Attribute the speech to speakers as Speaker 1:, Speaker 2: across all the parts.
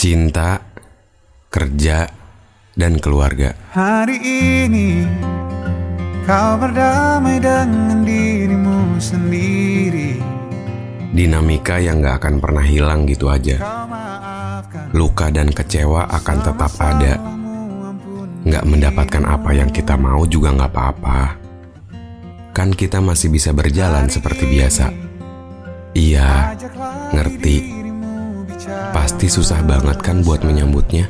Speaker 1: Cinta, kerja, dan keluarga.
Speaker 2: Hari ini kau berdamai dengan dirimu sendiri.
Speaker 1: Dinamika yang gak akan pernah hilang gitu aja. Luka dan kecewa akan tetap ada. Gak mendapatkan apa yang kita mau juga gak apa-apa. Kan kita masih bisa berjalan seperti biasa. Iya, ngerti. Pasti susah banget kan buat menyambutnya.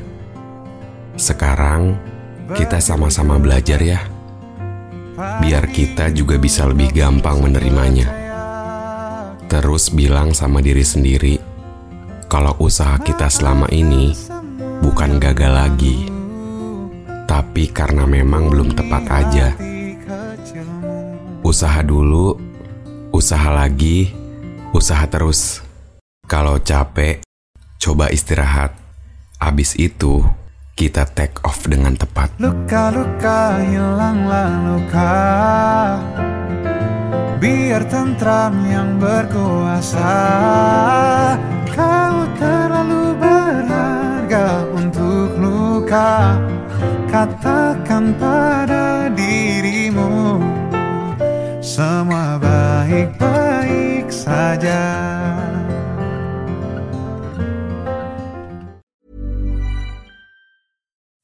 Speaker 1: Sekarang kita sama-sama belajar ya. Biar kita juga bisa lebih gampang menerimanya. Terus bilang sama diri sendiri, kalau usaha kita selama ini bukan gagal lagi, tapi karena memang belum tepat aja. Usaha dulu, usaha lagi, usaha terus. Kalau capek, coba istirahat. Abis itu, kita take off dengan tepat.
Speaker 2: Luka-luka hilanglah luka Biar tentram yang berkuasa Kau terlalu berharga untuk luka Katakan pada dirimu Semua baik-baik saja